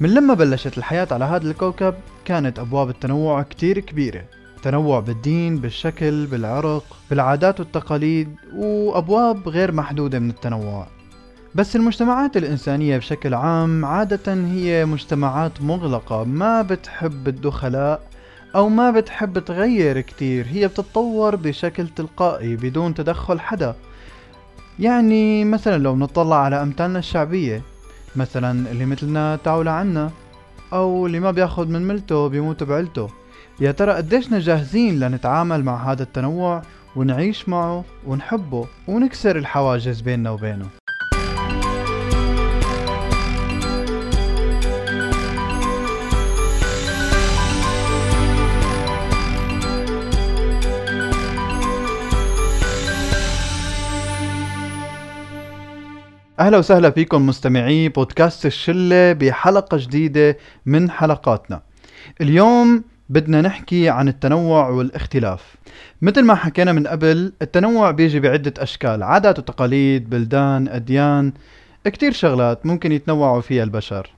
من لما بلشت الحياة على هذا الكوكب كانت أبواب التنوع كتير كبيرة. تنوع بالدين بالشكل بالعرق بالعادات والتقاليد وأبواب غير محدودة من التنوع. بس المجتمعات الإنسانية بشكل عام عادة هي مجتمعات مغلقة ما بتحب الدخلاء أو ما بتحب تغير كتير. هي بتتطور بشكل تلقائي بدون تدخل حدا. يعني مثلا لو نطلع على أمثالنا الشعبية مثلا اللي مثلنا تعولى عنا أو اللي ما بياخد من ملته بيموت بعيلته. يا ترى قديشنا جاهزين لنتعامل مع هذا التنوع ونعيش معه ونحبه ونكسر الحواجز بيننا وبينه. أهلا وسهلا فيكم مستمعي بودكاست الشلة بحلقة جديدة من حلقاتنا. اليوم بدنا نحكي عن التنوع والاختلاف. مثل ما حكينا من قبل، التنوع بيجي بعدة أشكال، عادات وتقاليد، بلدان، أديان، كتير شغلات ممكن يتنوعوا فيها البشر.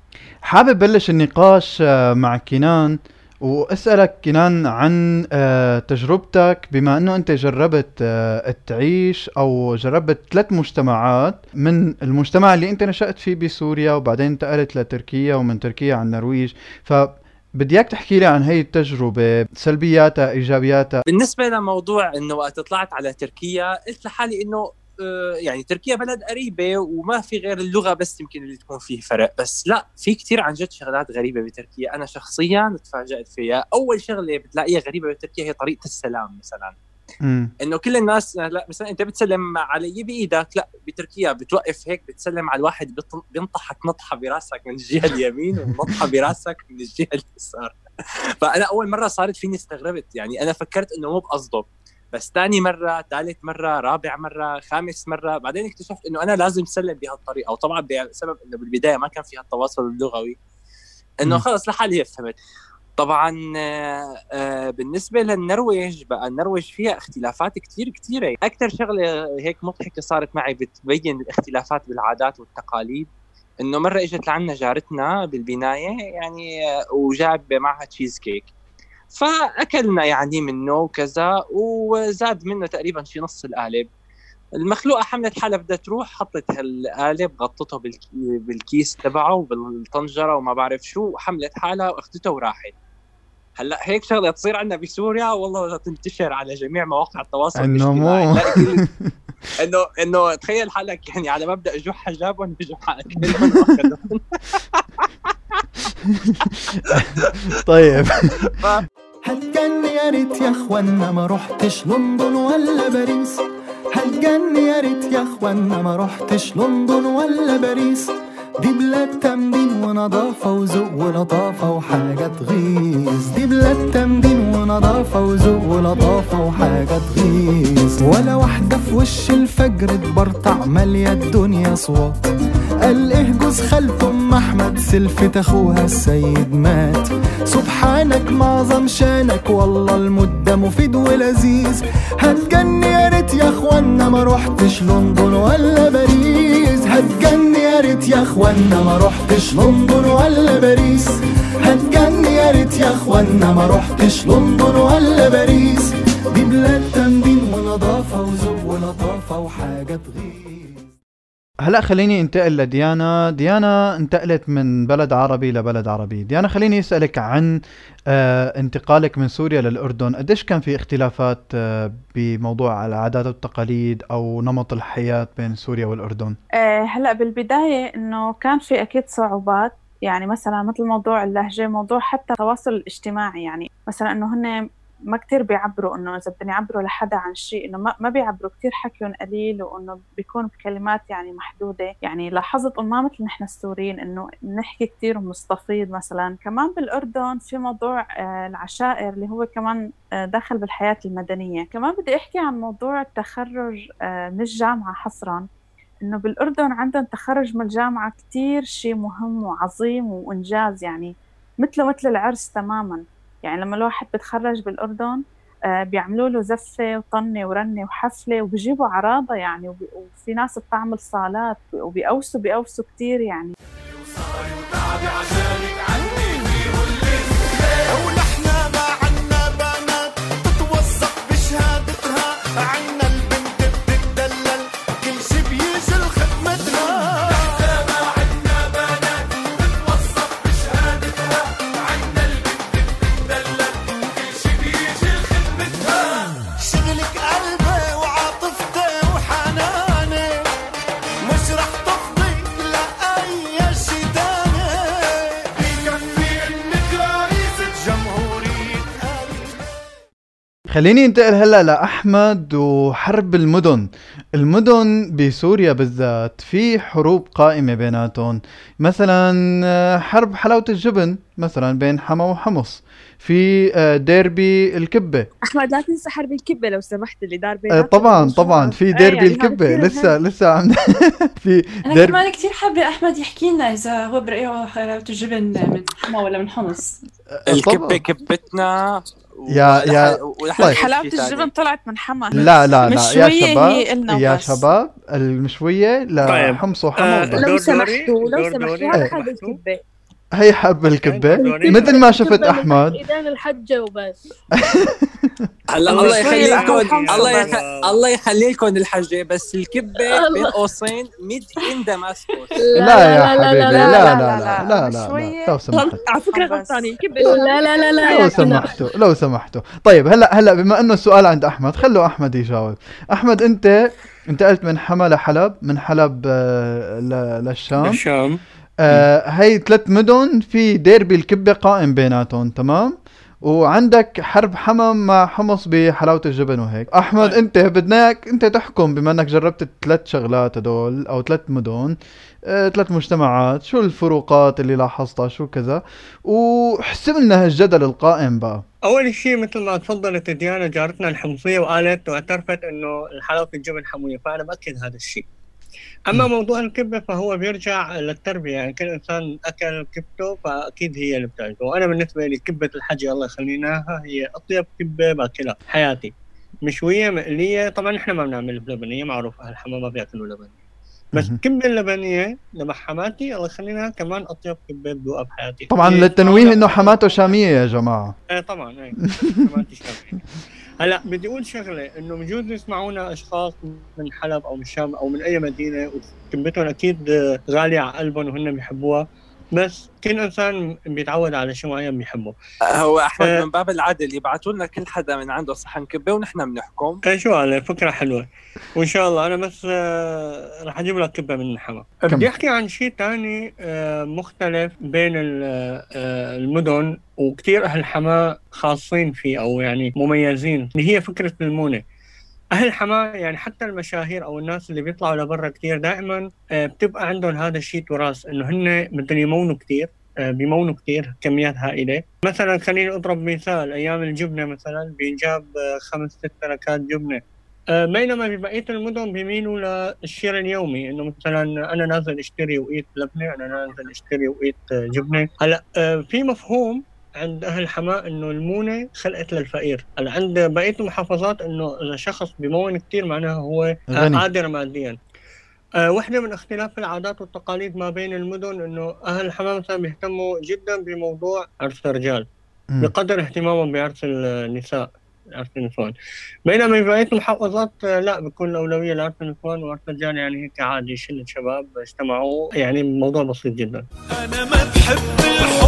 حابب بلش النقاش آه، مع كنان واسألك كنان عن آه، تجربتك بما إنه أنت جربت آه، تعيش أو جربت ثلاث مجتمعات من المجتمع اللي أنت نشأت فيه بسوريا وبعدين انتقلت لتركيا ومن تركيا على النرويج. ف بدي إياك تحكي لي عن هي التجربة سلبياتها إيجابياتها. بالنسبة لموضوع إنه وقت طلعت على تركيا قلت لحالي إنه يعني تركيا بلد قريبة وما في غير اللغة بس يمكن اللي تكون فيه فرق. بس لا في كثير عن جد شغلات غريبة بتركيا. أنا شخصيا تفاجأت فيها. أول شغلة بتلاقيها غريبة بتركيا هي طريقة السلام مثلا. إنه كل الناس لا مثلا أنت بتسلم علي بايدك لا بتركيا بتوقف هيك بتسلم على الواحد بينطحك نطحة براسك من الجهة اليمين ونطحة براسك من الجهة اليسار. فأنا أول مرة صارت فيني استغربت. يعني أنا فكرت إنه مو بقصده. بس ثاني مرة ثالث مرة رابع مرة خامس مرة بعدين اكتشفت إنه أنا لازم أسلم بهالطريقة. وطبعا بسبب إنه بالبداية ما كان فيها التواصل اللغوي. إنه خلص لحالي فهمت طبعا آه، آه، بالنسبة للنرويج بقى النرويج فيها اختلافات كثير كثيرة أكثر شغلة هيك مضحكة صارت معي بتبين الاختلافات بالعادات والتقاليد. إنه مرة إجت لعنا جارتنا بالبناية يعني آه، وجاب معها تشيز كيك فأكلنا يعني منه وكذا وزاد منه تقريبا شي نص القالب المخلوقة حملت حالها بدها تروح حطت هالقالب غطته بالكيس تبعه وبالطنجرة وما بعرف شو وحملت حالها وأخذته وراحت. هلأ هيك شغلة تصير عندنا بسوريا والله تنتشر على جميع مواقع التواصل إنه مو. انه إنه تخيل حالك يعني على مبدأ جح جابهم بجح طيب. هتجني يا ريت يا أخوانا ما رحتش لندن ولا باريس. هتجني يا ريت يا أخوانا ما رحتش لندن ولا باريس. دي بلاد تمدين ونظافة وذوق ولطافة وحاجة تغيظ دي بلاد تمدين ونظافة وذوق ولطافة وحاجة تغيظ ولا واحدة في وش الفجر تبرطع مالية الدنيا صوت. قال إيه جوز خالته أم أحمد؟ سلفة اخوها السيد مات. سبحانك معظم شانك والله المدة مفيد ولذيذ. هتجني يا ريت يا إخوانا ما روحتش لندن ولا باريس. هتجني يا ريت يا أخوانا ما روحتش لندن ولا باريس. هتجني يا ريت يا أخوانا ما روحتش لندن ولا باريس. هلا خليني انتقل لديانا. ديانا انتقلت من بلد عربي لبلد عربي. ديانا خليني اسألك عن آه انتقالك من سوريا للأردن. قديش كان في اختلافات آه بموضوع العادات والتقاليد أو نمط الحياة بين سوريا والأردن؟ آه هلا بالبداية إنه كان في أكيد صعوبات. يعني مثلا مثل موضوع اللهجة موضوع حتى التواصل الاجتماعي. يعني مثلا إنه هن ما كتير بيعبروا إنه إذا بدهم يعبروا لحدا عن شيء إنه ما, بيعبروا كتير حكيهم قليل وإنه بيكون بكلمات يعني محدودة. يعني لاحظت إنه ما مثل نحن السوريين إنه نحكي كتير ونستفيض مثلا. كمان بالأردن في موضوع آه، العشائر اللي هو كمان آه، دخل بالحياة المدنية. كمان بدي أحكي عن موضوع التخرج آه، من الجامعة حصرا. إنه بالأردن عندهم تخرج من الجامعة كتير شيء مهم وعظيم وإنجاز يعني مثله مثل العرس تماما. يعني لما الواحد بتخرج بالأردن آه، بيعملوا له زفة وطنة ورنة وحفلة وبيجيبوا عراضة يعني وفي ناس بتعمل صالات وبيقوسوا بيقوسوا كتير يعني. خليني انتقل هلا لأحمد وحرب المدن. المدن بسوريا بالذات في حروب قائمة بيناتهم. مثلا آه، حرب حلاوة الجبن مثلا بين حما وحمص. في آه، ديربي الكبة أحمد لا تنسى حرب الكبة لو سمحت اللي دار آه، بيناتهم طبعا طبعا في ديربي يعني الكبة لسه لسه عم في أنا ديربي كمان كثير حابة أحمد يحكي لنا إذا هو برأيه حلاوه الجبن من حما ولا من حمص الكبة كبتنا يا- يا- طيب. تاني. الجبن طلعت من حما لا لا لا يا شباب يا. شباب المشوية طيب. لحمص وحما آه، وبس. لو سمحتوا لو سمحتوا. هذا إيه. حرب الكبة هي حرب الكبة دوري. مثل ما شفت احمد اذا الحجه وبس هلا الله الله يخلي يخلي لكم لكم الله يخ... الله. الله يخلي لكم الحجه بس الكبه. بين قوسين ميد ان دماسكوس لا يا حبيبي لا لا لا، لا لا، لا لا مشوية. لا لو سمحت على فكره بس. غلطانه الكبه لا لا لا لا لو يا. سمحتوا لو سمحتوا طيب هلا هلا بما انه السؤال عند احمد خلوا احمد يجاوب احمد انت انتقلت من حما لحلب من حلب آه، ل- للشام الشام آه هي ثلاث مدن في ديربي الكبة قائم بيناتهم تمام؟ وعندك حرب حمم مع حمص بحلاوة الجبن وهيك. أحمد طيب. أنت بدنا اياك أنت تحكم بما إنك جربت الثلاث شغلات هدول أو ثلاث مدن آه، ثلاث مجتمعات شو الفروقات اللي لاحظتها شو كذا؟ وحسب لنا هالجدل القائم بقى. أول شيء مثل ما تفضلت ديانا جارتنا الحمصية وقالت وأعترفت إنه حلاوه الجبن حموية فأنا بأكد هذا الشيء. أما موضوع الكبة فهو بيرجع للتربية يعني كل إنسان أكل كبته فأكيد هي اللي بتعجبه وأنا بالنسبة لي كبة الحجي الله يخليناها هي أطيب كبة باكلها بحياتي مشوية مقلية طبعا إحنا ما بنعمل بلبنية معروف أهل الحمام ما بيأكلوا لبنية. بس. الكبه اللبنية لما حماتي الله يخليناها كمان أطيب كبة بدوقها بحياتي طبعا للتنويه إنه حماته شامية يا جماعة. إيه طبعا إيه. كمان تشتغل هلا. بدي أقول شغلة إنه بجوز يسمعونا أشخاص من حلب أو من الشام أو من أي مدينة وكلمتهم أكيد غالية على قلبهم وهن بيحبوها. بس كل إنسان بيتعود على شيء معين بيحبه. هو أحمد آه. من باب العدل يبعثوا لنا كل حدا من عنده صحن كبة ونحن بنحكم. إيه شو على فكرة حلوة. وإن شاء الله. أنا بس آه، رح أجيب لك كبة من كم. بدي أحكي عن شيء ثاني مختلف بين ال- آه، المدن وكثير أهل حما خاصين فيه أو يعني مميزين. اللي هي فكرة المونة. أهل حما يعني حتى المشاهير أو الناس اللي بيطلعوا لبرا كثير دائما آه، بتبقى عندهم هذا الشيء تراث إنه هن بدهم يمونوا كثير بيمونوا كثير كميات هائلة. مثلا خليني أضرب مثال أيام الجبنة مثلا بينجاب آه، خمس ست تركات جبنة. آه، بينما ببقيه المدن بيميلوا للشراء اليومي إنه مثلا أنا نازل أشتري وقيت لبنة أنا نازل أشتري وقيت آه، جبنة. هلأ آه، في مفهوم عند أهل حماة إنه المونة خلقت للفقير، هلا عند بقية المحافظات إنه إذا شخص بمون كثير معناها هو غني. قادر ماديا. آه، واحدة من اختلاف العادات والتقاليد ما بين المدن إنه أهل الحماة مثلا بيهتموا جدا بموضوع عرس الرجال مم. بقدر اهتمامهم بعرس النساء عرس النسوان بينما بقية المحافظات آه، لا بيكون الأولوية لعرس النسوان وعرس الرجال يعني هيك عادي شلة شباب اجتمعوا يعني الموضوع بسيط جدا أنا ما بحب الحب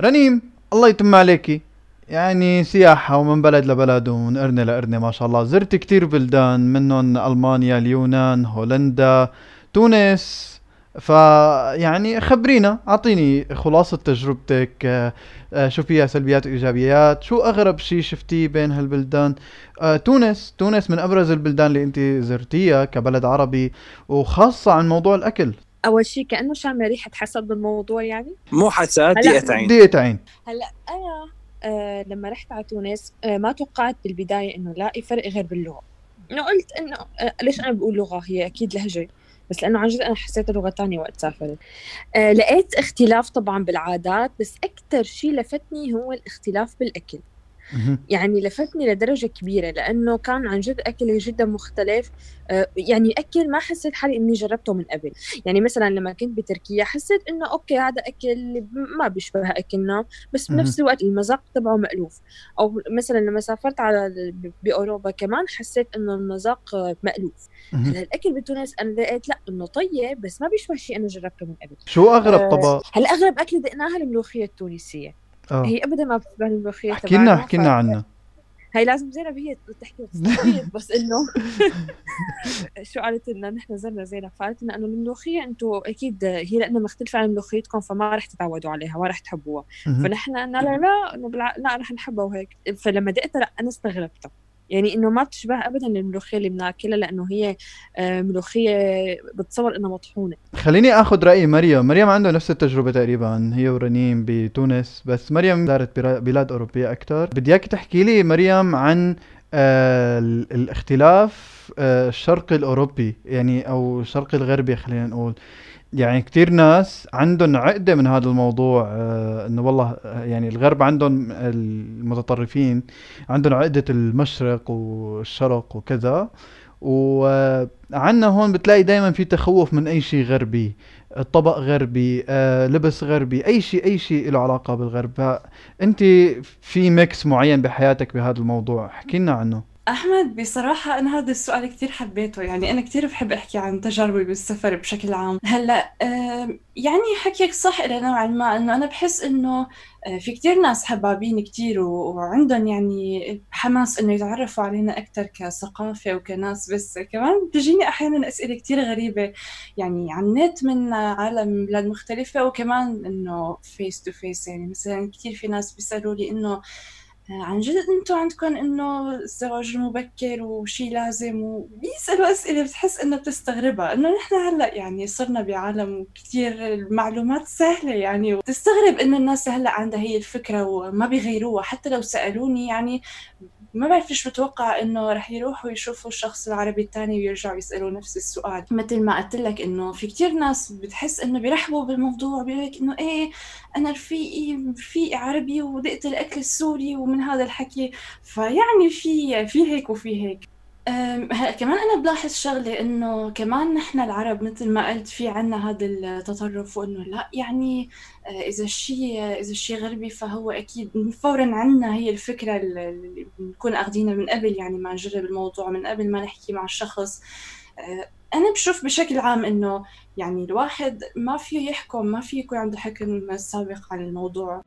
رنيم الله يتم عليكي يعني سياحة ومن بلد لبلد ومن قرنة لقرنة ما شاء الله. زرت كتير بلدان منهم ألمانيا اليونان هولندا تونس. فيعني خبرينا أعطيني خلاصة تجربتك. آه، آه، شو فيها؟ سلبيات وايجابيات شو أغرب شيء شفتيه بين هالبلدان؟ آه، تونس. تونس من أبرز البلدان اللي أنت زرتيها كبلد عربي وخاصة عن موضوع الأكل. أول شيء كأنه شامله ريحة حسد بالموضوع يعني؟ مو حسد. دقيقتين. دقيقة عين هلا أنا آه لما رحت على تونس آه ما توقعت بالبداية إنه لاقي فرق غير باللغة. انه قلت إنه آه ليش أنا بقول لغة؟ هي أكيد لهجة. بس لأنه عن جد أنا حسيت لغه تانية وقت سافرت. آه لقيت اختلاف طبعا بالعادات بس أكثر شيء لفتني هو الاختلاف بالأكل. يعني لفتني لدرجة كبيرة لأنه كان عن جد أكل جدا مختلف. آه، يعني أكل ما حسيت حالي إني جربته من قبل. يعني مثلا لما كنت بتركيا حسيت إنه أوكي هذا أكل ما بيشبه أكلنا بس. بنفس الوقت المذاق تبعه مألوف. أو مثلا لما سافرت على بأوروبا كمان حسيت إنه المذاق مألوف. هلأ الأكل بتونس أنا لقيت لأ إنه طيب بس ما بيشبه شيء أنا جربته من قبل. شو أغرب آه، طبق؟ هلأ أغرب أكلة دقناها الملوخية التونسية. آه هي ابدا ما بتشبه الملوخيه احكي لنا تبعنا، احكي لنا عنها هي لازم زينب هي تحكي بس انه شو قالت لنا نحن زرنا زينب فقالت لنا انه الملوخيه أنتم أكيد هي لانها مختلفه عن ملوخيتكم فما رح تتعودوا عليها ما رح تحبوها. فنحن قلنا لا لا. لا رح نحبها وهيك فلما دقتها لا أنا استغربتها يعني إنه ما بتشبه ابدا الملوخية اللي بناكلها لأنه هي آه، ملوخية بتصور إنها مطحونة. خليني آخذ رأي مريم. مريم عنده نفس التجربة تقريبا هي ورنيم بتونس بس مريم زارت بلاد أوروبية أكثر بدي إياك تحكي لي مريم عن آه ال- الاختلاف آه الشرقي الأوروبي يعني أو الشرقي الغربي خلينا نقول. يعني كتير ناس عندهم عقدة من هذا الموضوع آه إنه والله آه، يعني الغرب عندهم المتطرفين عندهم عقدة المشرق والشرق وكذا وعنا هون بتلاقي دايما في تخوف من أي شيء غربي طبق غربي آه، لبس غربي أي شيء أي شيء له علاقة بالغرب. انت في mix معين بحياتك بهذا الموضوع؟ احكي لنا عنه. أحمد بصراحة أنا هذا السؤال كتير حبيته يعني أنا كتير بحب أحكي عن تجاربي بالسفر بشكل عام. آم، يعني حكيك صح إلى نوعا ما إنه أنا بحس إنه آه، في كتير ناس حبابين كتير وعندهم يعني حماس إنه يتعرفوا علينا أكتر كثقافة وكناس بس. كمان بتجيني أحيانا أسئلة كتير غريبة يعني عن النت من عالم بلاد مختلفة وكمان إنه face to face يعني مثلا كتير في ناس بيسألوا لي إنه عن جد أنتوا عندكم إنه الزواج المبكر وشي لازم وبيسألوا اسئله بتحس إنه بتستغربها إنه نحن هلأ يعني صرنا بعالم كتير المعلومات سهلة يعني وتستغرب إنه الناس هلأ عندها هي الفكرة وما بيغيروها حتى لو سألوني يعني ما بعرف ليش بتوقع إنه رح يروحوا يشوفوا الشخص العربي الثاني ويرجعوا يسألوا نفس السؤال. مثل ما قلت لك إنه في كتير ناس بتحس إنه بيرحبوا بالموضوع بيقول لك إنه إيه أنا رفيقي رفيقي عربي ودقت الأكل السوري ومن هذا الحكي. فيعني في في هيك وفي هيك. هلا كمان أنا بلاحظ شغلة إنه كمان نحن العرب مثل ما قلت في عنا هذا التطرف وإنه لا يعني آه، إذا الشيء إذا الشيء غربي فهو أكيد فورا عنا هي الفكرة اللي بنكون أخدينها من قبل يعني ما نجرب الموضوع من قبل ما نحكي مع الشخص. آه، أنا بشوف بشكل عام إنه يعني الواحد ما فيه يحكم ما فيه يكون عنده حكم السابق عن الموضوع.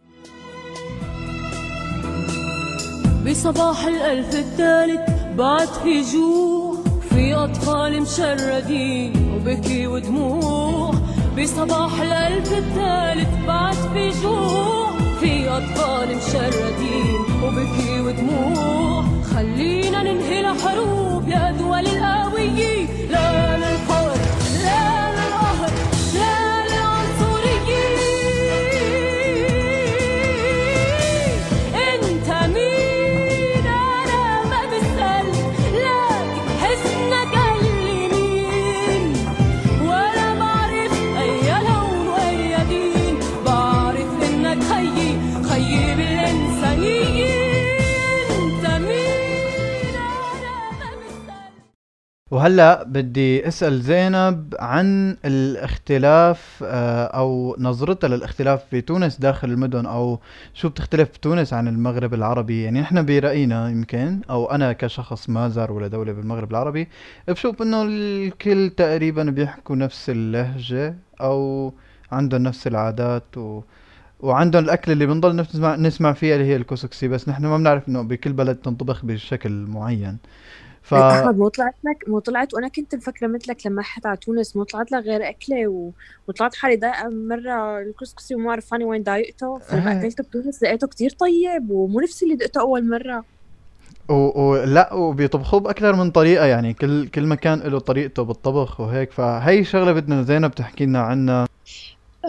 بصباح الألف الثالث بعد في جوع في أطفال مشردين وبكي ودموع. بصباح الألف الثالث بعد في جوع في أطفال مشردين وبكي ودموع. خلينا ننهي الحروب يا دول القوية وهلا بدي أسأل زينب عن الاختلاف آه، أو نظرتها للاختلاف في تونس داخل المدن أو شو بتختلف تونس عن المغرب العربي؟ يعني إحنا برأينا يمكن أو أنا كشخص ما زار ولا دولة بالمغرب العربي بشوف إنه الكل تقريبا بيحكوا نفس اللهجة أو عندهم نفس العادات و وعندهم الأكل اللي بنضل نسمع نسمع فيها اللي هي الكسكسي بس نحن ما بنعرف إنه بكل بلد تنطبخ بشكل معين. ف أحمد مو طلعت لك مو طلعت وأنا كنت مفكرة مثلك لما رحت على تونس مو طلعت لك غير أكلة و... وطلعت حالي ضايقه مرة الكسكسي وما عرفاني وين ضايقته فلما إيه. أكلته بتونس لقيته كتير طيب ومو نفس اللي دقته أول مرة. و... و... لا وبيطبخوه بأكثر من طريقة يعني كل كل مكان له طريقته بالطبخ وهيك فهي شغلة بدنا زينب تحكي لنا عنها.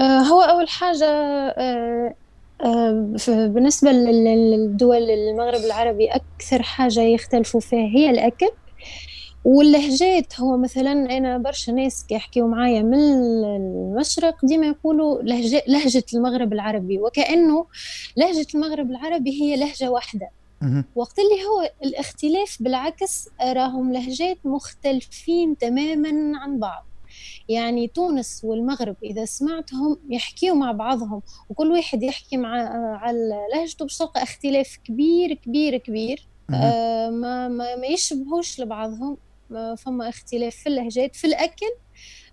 آه، هو أول حاجة آه، آه، بالنسبة لل- للدول المغرب العربي أكثر حاجة يختلفوا فيها هي الأكل واللهجات. هو مثلا أنا برشا ناس كي يحكيوا معايا من المشرق ديما يقولوا لهجة, لهجة المغرب العربي وكأنه لهجة المغرب العربي هي لهجة واحدة. مهم. وقت اللي هو الاختلاف بالعكس راهم لهجات مختلفين تماما عن بعض. يعني تونس والمغرب إذا سمعتهم يحكيوا مع بعضهم وكل واحد يحكي مع على لهجته باش تلقى اختلاف كبير كبير كبير. آه ما, ما, ما يشبهوش لبعضهم ما فما اختلاف في اللهجات في الأكل آه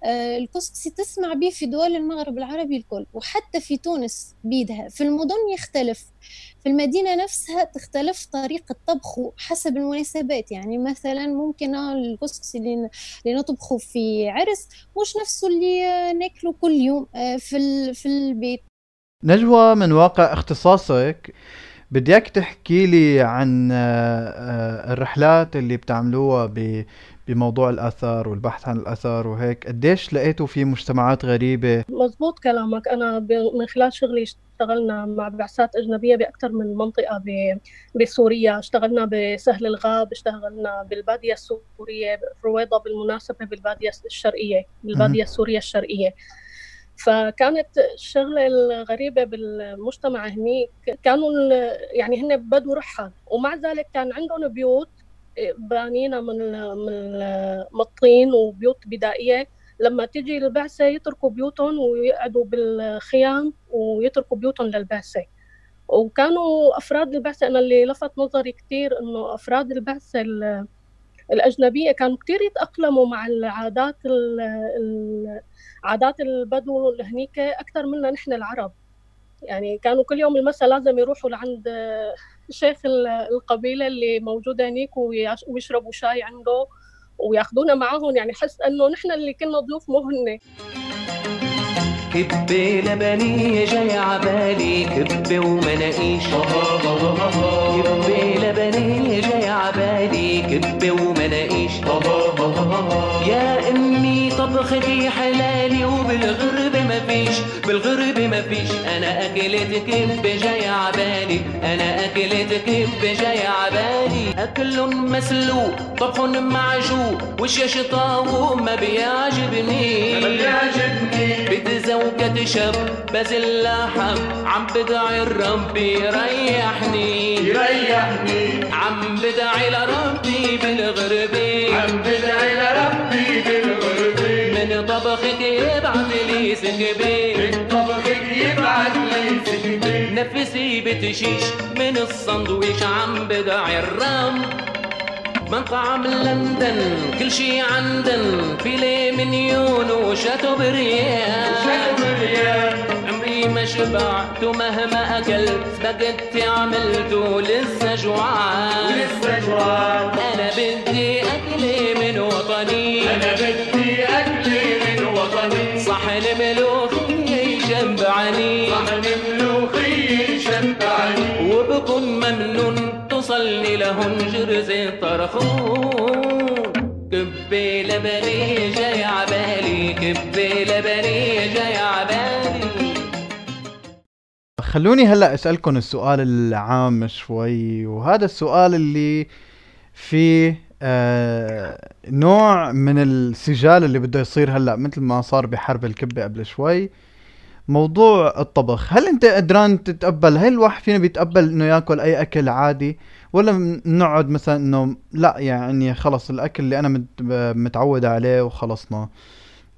الكسكسي تسمع به في دول المغرب العربي الكل وحتى في تونس بيدها. في المدن يختلف في المدينة نفسها تختلف طريقة طبخه حسب المناسبات. يعني مثلا ممكن الكسكسي اللي نطبخه في عرس مش نفسه اللي آه، ناكله كل يوم آه، في في البيت. نجوى من واقع اختصاصك بدي اياك تحكي لي عن آه، آه، الرحلات اللي بتعملوها بموضوع الاثار والبحث عن الاثار وهيك قديش لقيتوا في مجتمعات غريبة؟ مزبوط كلامك. أنا ب- من خلال شغلي اشتغلنا مع بعثات أجنبية بأكثر من منطقة ب- بسوريا. اشتغلنا بسهل الغاب اشتغلنا بالبادية السورية رويضة بالمناسبة بالبادية الشرقية بالبادية السورية الشرقية. فكانت الشغلة الغريبة بالمجتمع هنيك كانوا يعني هن بدو رحال ومع ذلك كان عندهم بيوت بانينا من من ال- من الطين وبيوت بدائية. لما تيجي البعثة يتركوا بيوتهم ويقعدوا بالخيام ويتركوا بيوتهم للبعثة. وكانوا أفراد البعثة أنا اللي لفت نظري كتير إنه أفراد البعثة ال- الأجنبية كانوا كتير يتأقلموا مع العادات ال- ال- عادات البدو هنيك أكثر منا نحن العرب. يعني كانوا كل يوم المساء لازم يروحوا لعند شيخ ال- القبيلة اللي موجودة هنيك ويشربوا شاي عنده وياخذونا معاهم. يعني حس إنه نحن اللي كنا ضيوف مو هن كبة لبنية جاي عبالي كبة ومناقيش. كبة لبنية جاي عبالي كبة ومناقيش. يا أمي طبختي حلالي وبالغربة مفيش بالغربة مفيش أنا اكلت كبة جاي عبالي أنا اكلت كبة جاي عبالي أكل مسلوق طبخ معجوق. وشاش طاوم ما بيعجبني؟ ما بيعجبني. بتزوجة شاب بازل لحم عم بدعي الرب يريحني. يريحني. عم بدعي لربي بالغربة عم بدعي لربي بالغربة من طبخك يبعث لي سكبي طبخك لي سكبي نفسي بتشيش من الصندويش عم بدعي الرب مطعم لندن كل شي عندن فيلي منيون وشاتو بريان وشاتو بريان عمري ما شبعت ومهما أكلت سباجيتي عملته لسه جوعان ولسه جوعان أنا بدي أكلي من وطني. أنا بدي صحن ملوخية يشبعني صحن ملوخية يشبعني وبكون ممنون توصلني لهن جرز طرخون كبة لبنية جاي عبالي كبة لبنية جاي عبالي خلوني هلا اسالكم السؤال العام شوي وهذا السؤال اللي فيه آه نوع من السجال اللي بده يصير هلأ مثل ما صار بحرب الكبة قبل شوي موضوع الطبخ. هل أنت قدران تتقبل هل الواحد فينا بيتقبل إنه يأكل أي أكل عادي؟ ولا بنقعد مثلا إنه لأ يعني خلص الأكل اللي أنا مت- متعود عليه وخلصنا.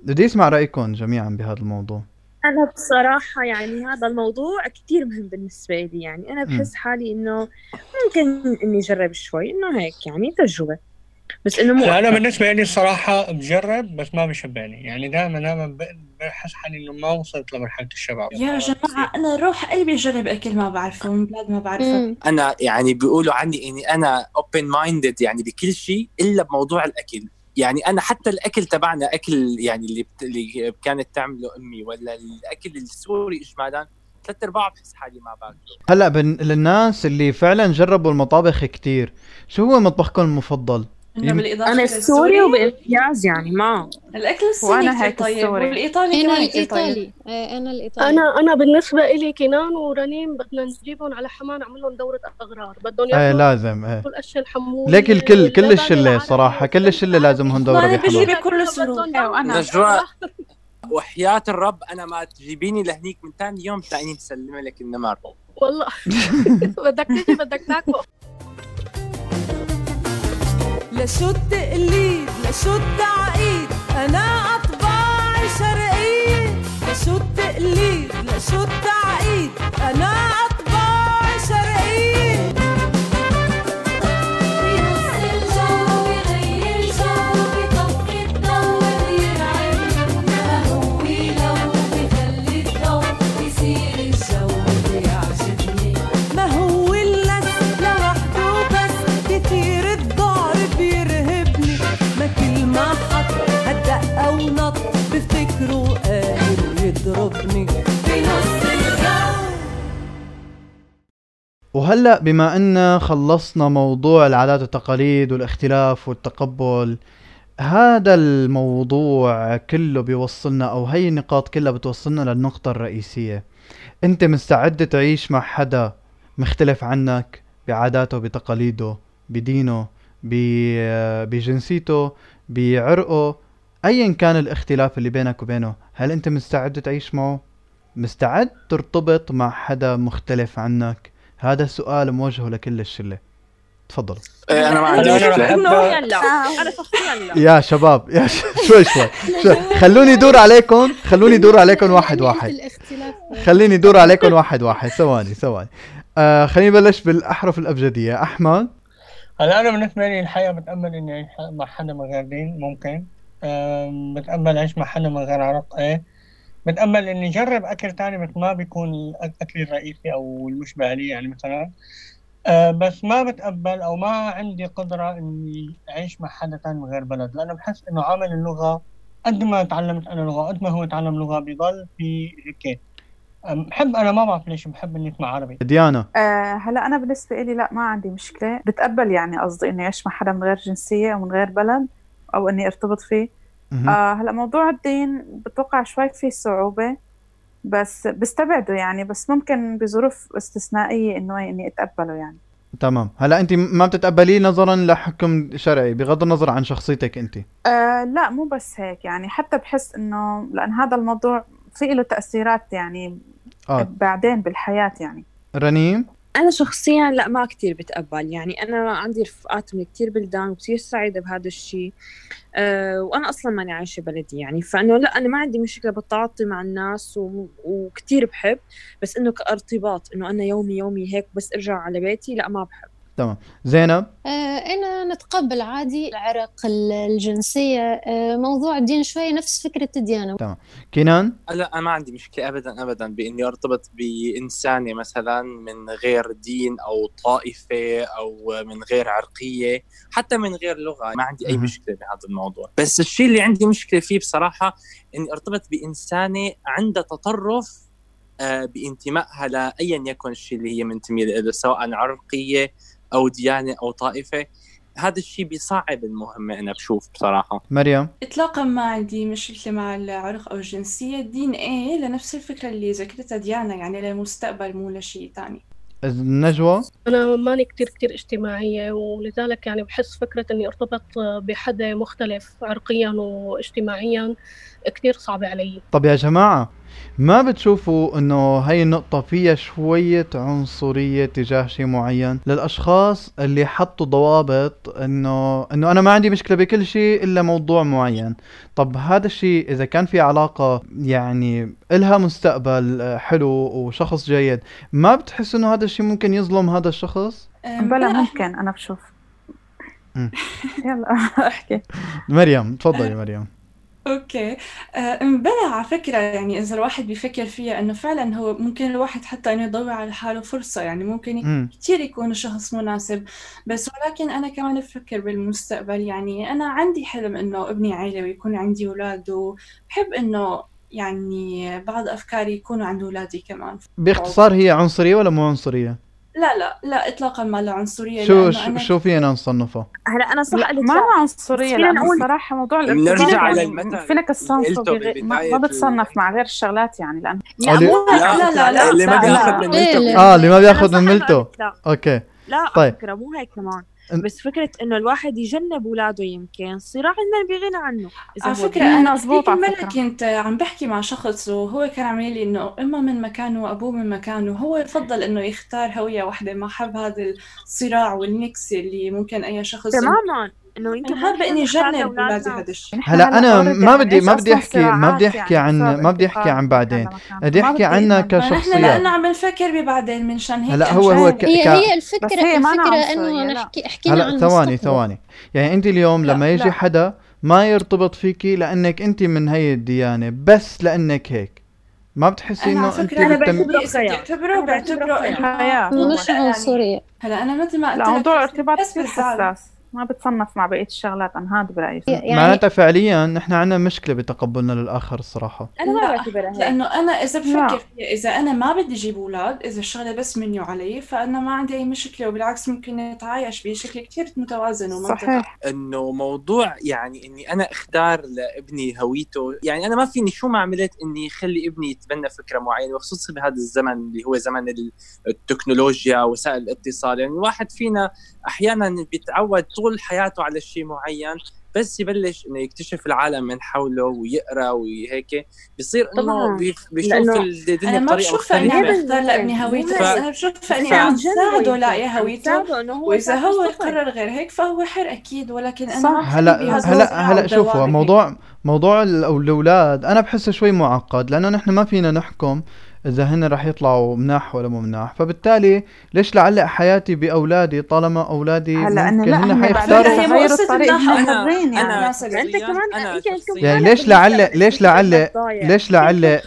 بدي أسمع رأيكم جميعا بهذا الموضوع. أنا بصراحة يعني هذا الموضوع كتير مهم بالنسبة لي. يعني مم. بحس حالي إنه ممكن إني أجرب شوي إنه هيك يعني تجربة. بس إنه مو لا أنا. بالنسبة لي الصراحة بجرب بس ما بشبعني يعني دائما دائما ب- بحس حالي إنه ما وصلت لمرحلة الشباب. يا جماعة أنا روح قلبي أجرب أكل ما بعرفه من بلاد ما بعرفها مم. أنا يعني بيقولوا عني إني أنا open minded يعني بكل شيء إلا بموضوع الأكل. يعني أنا حتى الأكل تبعنا أكل يعني اللي بت... اللي كانت تعمله أمي ولا الأكل السوري اجمالا ثلاث ارباعه بحس حالي ما باكله. هلأ بن... للناس اللي فعلا جربوا المطابخ كتير شو هو مطبخكم المفضل؟ أنا للسوري؟ السوري وبامتياز يعني ما. الأكل الصيني كتير هيك طيب السوري. والإيطالي أنا كمان كتير طيب. الإيطالي آه، أنا الإيطالي. أنا أنا بالنسبة إلي كنان ورنيم بدنا نجيبهم على حماه نعمل لهم دورة أغرار. بدهم إيه ياكلوا لازم إيه. الاشياء الحموليه ليك الكل كل الشلة صراحة كل الشلة لازمهم دورة وأنا بجيب بكل سرور إيه،. نجوى وحياة الرب أنا ما تجيبيني لهنيك من ثاني يوم تلاقيني مسلمه لك النمر. والله. بدك تيجي بدك تاكل. التقليد لا شو التعقيد أنا أطباعي شرقية. التقليد لا شو التعقيد أنا أطباعي شرقية. وهلأ بما أن خلصنا موضوع العادات والتقاليد والاختلاف والتقبل هذا الموضوع كله بيوصلنا أو هي النقاط كلها بتوصلنا للنقطة الرئيسية. أنت مستعد تعيش مع حدا مختلف عنك بعاداته بتقاليده بدينه بجنسيته بعرقه؟ ايا كان الاختلاف اللي بينك وبينه هل أنت مستعد تعيش معه؟ مستعد ترتبط مع حدا مختلف عنك؟ هذا السؤال موجه لكل الشلة. تفضلوا إيه، أنا ما عندي مشكلة. لا أنا شخصيا لا. يا شباب يا ش... شوي شوي. شوي خلوني دور عليكم خلوني دور عليكم واحد واحد. خليني دور عليكم واحد واحد. ثواني ثواني. آه خليني نبلش بالأحرف الأبجدية. أحمد؟ هلا أنا بالنسبة لي الحقيقة بتأمل إني أعيش مع حدا من غير دين ممكن. بتأمل أعيش مع حدا من غير عرق إيه. بتامل إني أجرب أكل تاني بس ما بيكون الأكل الرئيسي أو المشبع لي يعني مثلا. أه، بس ما بتقبل أو ما عندي قدرة إني أعيش مع حدا تاني من غير بلد لأنه بحس إنه عامل اللغة قد ما تعلمت أنا لغة قد ما هو تعلم لغة بيضل في هيك. بحب أنا ما بعرف ليش بحب إني أسمع عربي. ديانا. آه هلا أنا بالنسبة لي لا ما عندي مشكلة. بتقبل يعني قصدي إني أعيش مع حدا من غير جنسية أو من غير بلد أو إني أرتبط فيه. آه هلا موضوع الدين بتوقع شوي فيه صعوبة بس بستبعده يعني بس ممكن بظروف استثنائية إنه إني أتقبله يعني. تمام. هلا انت ما بتتقبليه نظرا لحكم شرعي بغض النظر عن شخصيتك انت. آه لا مو بس هيك يعني. حتى بحس إنه لأن هذا الموضوع في له تأثيرات يعني آه. بعدين بالحياة يعني. رنيم أنا شخصيا لا ما كتير بتقبل. يعني أنا عندي رفقات من كتير بلدان وكتير سعيدة بهذا الشيء أه وأنا أصلا ماني عايشة بلدي. يعني فإنه لا أنا ما عندي مشكلة بالتعاطي مع الناس و... وكتير بحب. بس إنه كارتباط إنه أنا يومي يومي هيك بس أرجع على بيتي لا ما بحب. تمام. زينب؟ آه، أنا نتقبل عادي العرق ال- الجنسية. آه، موضوع الدين شوي نفس فكرة الديانة تمام. كينان؟ لا أنا ما عندي مشكلة ابدا ابدا بإني ارتبط بإنسانة مثلا من غير دين أو طائفة أو من غير عرقية حتى من غير لغة. ما عندي أي. مشكلة بهذا الموضوع. بس الشيء اللي عندي مشكلة فيه بصراحة إني ارتبط بإنسانة عندها تطرف آه، بانتمائها لايا يكن الشيء اللي هي منتميه له سواء عرقية أو ديانة أو طائفة هذا الشيء بيصعب المهمه أنا بشوف بصراحة. مريم؟ إطلاقا ما عندي مشكلة مع العرق أو الجنسية. الدين إيه لنفس الفكرة اللي ذكرتها ديانا يعني للمستقبل مو لشيء تاني. نجوى أنا ماني كتير كتير اجتماعية ولذلك يعني بحس فكرة إني أرتبط بحدا مختلف عرقيا واجتماعيا كتير صعبة علي. طب يا جماعة ما بتشوفوا إنه هاي النقطة فيها شوية عنصرية تجاه شيء معين؟ للأشخاص اللي حطوا ضوابط انه إنه أنا ما عندي مشكلة بكل شيء إلا موضوع معين. طب هذا الشيء إذا كان في علاقة يعني إلها مستقبل آه، حلو وشخص جيد ما بتحس إنه هذا الشيء ممكن يظلم هذا الشخص؟ بلا لا، ممكن أنا بشوف. يلا أحكي. مريم تفضلي مريم. أوكي. آه، بلا على فكرة يعني إذا الواحد بيفكر فيها إنه فعلا هو ممكن الواحد حتى إنه يدور على حاله فرصة يعني ممكن مم. كتير يكون شخص مناسب. بس ولكن أنا كمان بفكر بالمستقبل يعني أنا عندي حلم إنه ابني عيلة ويكون عندي أولاد وبحب إنه يعني بعض أفكاري يكونوا عند أولادي كمان. باختصار هي عنصرية ولا مو عنصرية؟ لا لا لا اطلاقا ما له عنصرية شو لأنه شو, أنا شو فينا نصنفها هلا أنا صح لا قلت ما لا. أنا عنصرية فينا لأنه نقول- الصراحة موضوع الارتباط على يعني المثل فينك تصنفه ما, بتصنف مع غير الشغلات يعني لا مو هيك لا على فكرة، لا اللي ما لا بياخذ لا من ملته لا. آه اللي ما أنا بياخذ من ملته لا. أوكي. لا طيب. مو هيك كمان. بس فكرة إنه الواحد يجنب أولاده يمكن صراع عندنا بغنى عنه. إذا على أنا مزبوط هذيك على فكرة. كنت عم بحكي مع شخص وهو كان عم يقول لي إنه أمه من مكانه وأبوه من مكانه هو يفضل إنه يختار هوية واحدة. ما حب هذا الصراع والميكس اللي ممكن أي شخص تماما. إنه يمكن نختار جرب لأولادنا. بولادي هذا الشيء. هلا أنا ما بدي ما بدي احكي ما بدي أحكي عن ما بدي أحكي عن بعدين. بدي أحكي عنا ما نحن لأنه عم نفكر ببعدين من شان هيك هلا هو- هو ك- هي ك- هي الفكرة عنصرية، إنه. نحكي حكينا عن هلا ثواني. ثواني. يعني أنت اليوم لما يجي. حدا ما يرتبط فيكي لأنك أنت من هي الديانة بس لأنك هيك. ما بتحسي أنا إنه على أنت فكرة أنا بتم... بعتبره بعتبره بعتبره إنه حياة مش عنصرية. هلا أنا مثل ما قلت لا لك موضوع ارتباط بس كثير بالزعل. حساس ما بتصنف مع بقية الشغلات. أنا هذا برأيي يعني معناتها فعليا نحن عندنا مشكلة بتقبلنا للآخر الصراحة. أنا ما لا، بعتبرها هيك. لأنه أنا إذا. بفكر فيها إذا أنا ما بدي أجيب أولاد إذا الشغلة بس مني وعلي فأنا ما عندي أي مشكلة. وبالعكس ممكن نتعايش بشكل كثير متوازن ومنطقي. صحيح. إنه موضوع يعني إني أنا أختار لابني هويته. يعني أنا ما فيني شو ما عملت إني خلي ابني يتبنى فكرة معينة وخصوصا بهذا الزمن اللي هو زمن ال- التكنولوجيا وسائل الاتصال. يعني الواحد فينا أحيانا بيتعود طول حياته على شيء معين بس يبلش إنه يكتشف العالم من حوله ويقرأ وهيك بيصير إنه طبعاً. بيف- بيشوف الدنيا أنا ما بطريقة بشوفها إني عم مختلفه لابني هويته بس أنا بشوفها إني عم ساعده. لاقي هويته وإذا هو. يقرر غير هيك فهو حر أكيد ولكن أنا صح. هلا هلا هلا شوفوا. موضوع موضوع الأولاد أنا بحسه شوي معقد لأنه نحن ما فينا نحكم إذا هن رح يطلعوا مناح ولا مو مناح فبالتالي ليش لعلق حياتي بأولادي طالما أولادي هلا انه ممكن لا هن حيختاروا مقصد الطريق أنا- يعني أنا انت كمان أنا يعني ليش لعل- ليش لعل-. ليش لعل-.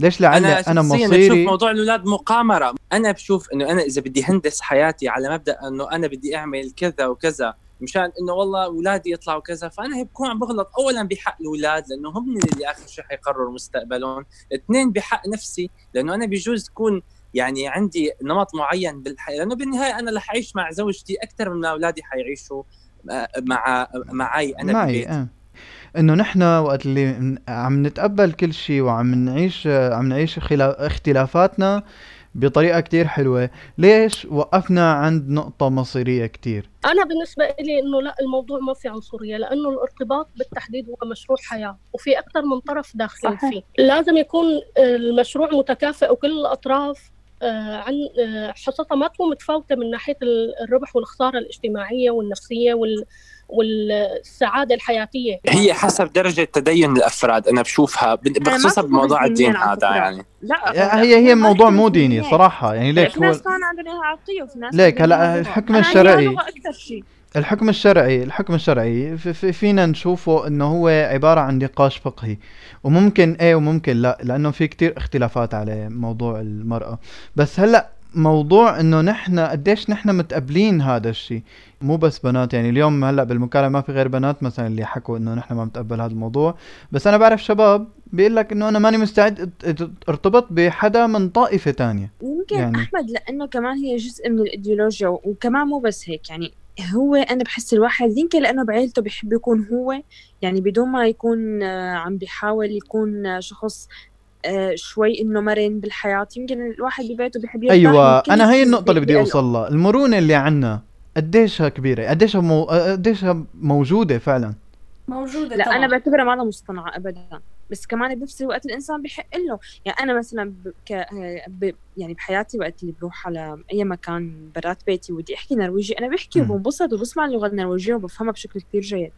ليش لعل أنا أنا شخصيا بشوف مصيري موضوع الأولاد مقامرة. أنا بشوف إنه أنا إذا بدي هندس حياتي على مبدأ إنه أنا بدي أعمل كذا وكذا مشان إنه والله أولادي يطلعوا كذا فأنا هيك بكون عم بغلط. اولا بحق الأولاد لأنه هم اللي آخر شيء حيقرروا مستقبلهم. اثنين بحق نفسي لأنه أنا بجوز تكون يعني عندي نمط معين بالحياة لأنه بالنهاية أنا رح أعيش مع زوجتي أكثر من ما أولادي حيعيشوا. مع معي أنا معي بالبيت. آه. إنه نحن وقت اللي عم نتقبل كل شيء وعم نعيش عم نعيش اختلافاتنا بطريقة كتير حلوة. ليش وقفنا عند نقطة مصيرية كتير؟ أنا بالنسبة لي إنه لا الموضوع ما في عنصرية لأنه الارتباط بالتحديد هو مشروع حياة وفي أكثر من طرف داخلين صحيح. فيه. لازم يكون المشروع متكافئ وكل الأطراف آه، عن آه، حصتها ما تكون متفاوتة من ناحية ال- الربح والخسارة الاجتماعية والنفسية وال والسعادة الحياتية هي حسب درجة تدين الأفراد أنا بشوفها بخصوصا بموضوع الدين هذا فكرة. يعني لا هي هي موضوع مو. ديني صراحة يعني ليك في هو ناس كمان عندهم اياها عرقيه وفي ناس ليك هلا. الحكم الشرعي أكثر شيء الحكم الشرعي الحكم الشرعي في في فينا نشوفه إنه هو عبارة عن نقاش فقهي. وممكن إيه وممكن لا لأنه في كتير اختلافات على موضوع المرأة. بس هلأ موضوع إنه نحن قديش نحن متقبلين هذا الشيء مو بس بنات يعني اليوم هلأ بالمكالمة ما في غير بنات مثلا اللي حكوا إنه نحن ما متقبل هذا الموضوع. بس أنا بعرف شباب بيقول لك إنه أنا ماني مستعد ارتبط بحدا من طائفة تانية. يمكن يعني. أحمد لأنه كمان هي جزء من الإيديولوجيا وكمان مو بس هيك يعني هو أنا بحس الواحد يمكن لأنه بعيلته بيحب يكون هو يعني بدون ما يكون آه، عم بيحاول يكون آه، شخص آه، شوي إنه مرن بالحياة. يمكن الواحد ببيته بيحب يرتاح أيوه أنا هي شيء النقطة اللي بدي. أوصل لها. المرونة اللي عنا قديشها كبيرة؟ قديشها مو... قديشها موجودة فعلا؟ موجودة لا طبعا. أنا بعتبرها ما لها مصطنعه ابدا. بس كمان بنفس الوقت الإنسان بحق له يعني أنا مثلا ب... ك... ب... يعني بحياتي وقت اللي بروح على أي مكان برات بيتي ودي أحكي نرويجي أنا بحكي. وبنبسط وبسمع اللغة النرويجية وبفهمها بشكل كتير جيد.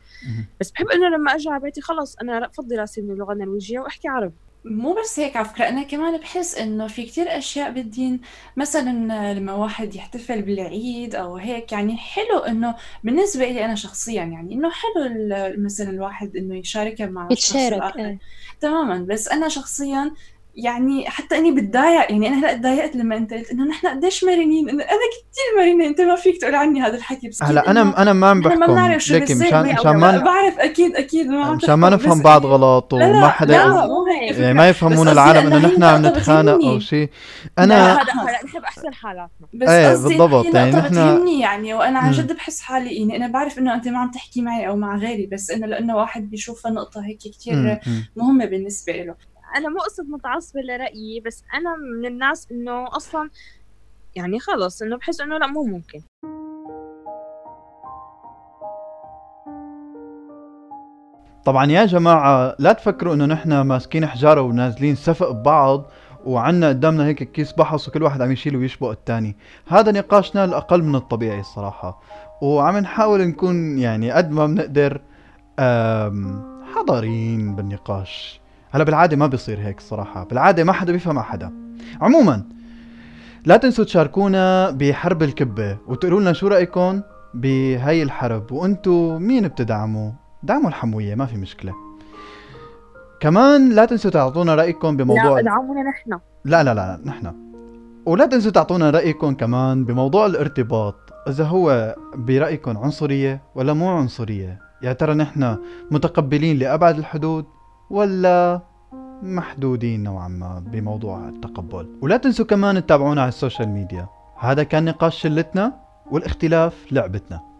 بس بحب إنه لما ارجع على بيتي خلص أنا بفضل راسي من اللغة النرويجية وأحكي عربي مو بس هيك على فكرة أنا كمان بحس إنه في كتير أشياء بالدين مثلا لما واحد يحتفل بالعيد أو هيك يعني حلو إنه بالنسبة لي أنا شخصيا يعني إنه حلو مثلا الواحد إنه يشاركها مع الشخص يتشارك الآخر إيه. تماما بس أنا شخصيا يعني حتى إني بتضايق يعني أنا هلأ تضايقت لما أنت قلت إنه نحن قديش مرنين إنه أنا كثير مرنة أنت ما فيك تقول عني هذا الحكي بس هلأ أنا أنا ما عم نحن ما بحكم شو ليكي مشان مشان ما بعرف أكيد أكيد ما عم مشان ما نفهم بعض غلط وما حدا يعني ما يفهمون العالم إنه إنه نحن عم نتخانق أو شيء أنا هذا هلأ أحسن حالاتنا. بس إيه بالضبط يعني نحن يعني وأنا عن. جد بحس حالي يعني أنا بعرف إنه أنت ما عم تحكي معي أو مع غيري بس إنه لأنه واحد بيشوفها نقطة هيك مم. مهمة بالنسبة له. أنا مو قصه متعصبة لرأيي بس أنا من الناس إنه أصلا يعني خلص إنه بحس إنه لا مو ممكن. طبعا يا جماعة لا تفكروا إنه نحن ماسكين حجارة ونازلين سفق ببعض وعنا قدامنا هيك كيس بحص وكل واحد عم يشيل ويشبق الثاني هذا نقاشنا الأقل من الطبيعي الصراحة. وعم نحاول نكون يعني قد ما بنقدر آم، حضارين بالنقاش. هلا بالعادة ما بيصير هيك الصراحة بالعادة ما حدا بيفهم حدا عموما لا تنسوا تشاركونا بحرب الكبة وتقولوا لنا شو رأيكم بهاي الحرب. وأنتو مين بتدعموا؟ دعموا الحموية ما في مشكلة. كمان لا تنسوا تعطونا رأيكم بموضوع لا ادعمونا نحن. لا لا لا نحن. ولا تنسوا تعطونا رأيكم كمان بموضوع الارتباط. إذا هو برأيكم عنصرية ولا مو عنصرية يا ترى نحن متقبلين لأبعد الحدود؟ ولا محدودين نوعا ما بموضوع التقبل. ولا تنسوا كمان تتابعونا على السوشيال ميديا. هذا كان نقاش شلتنا والاختلاف لعبتنا.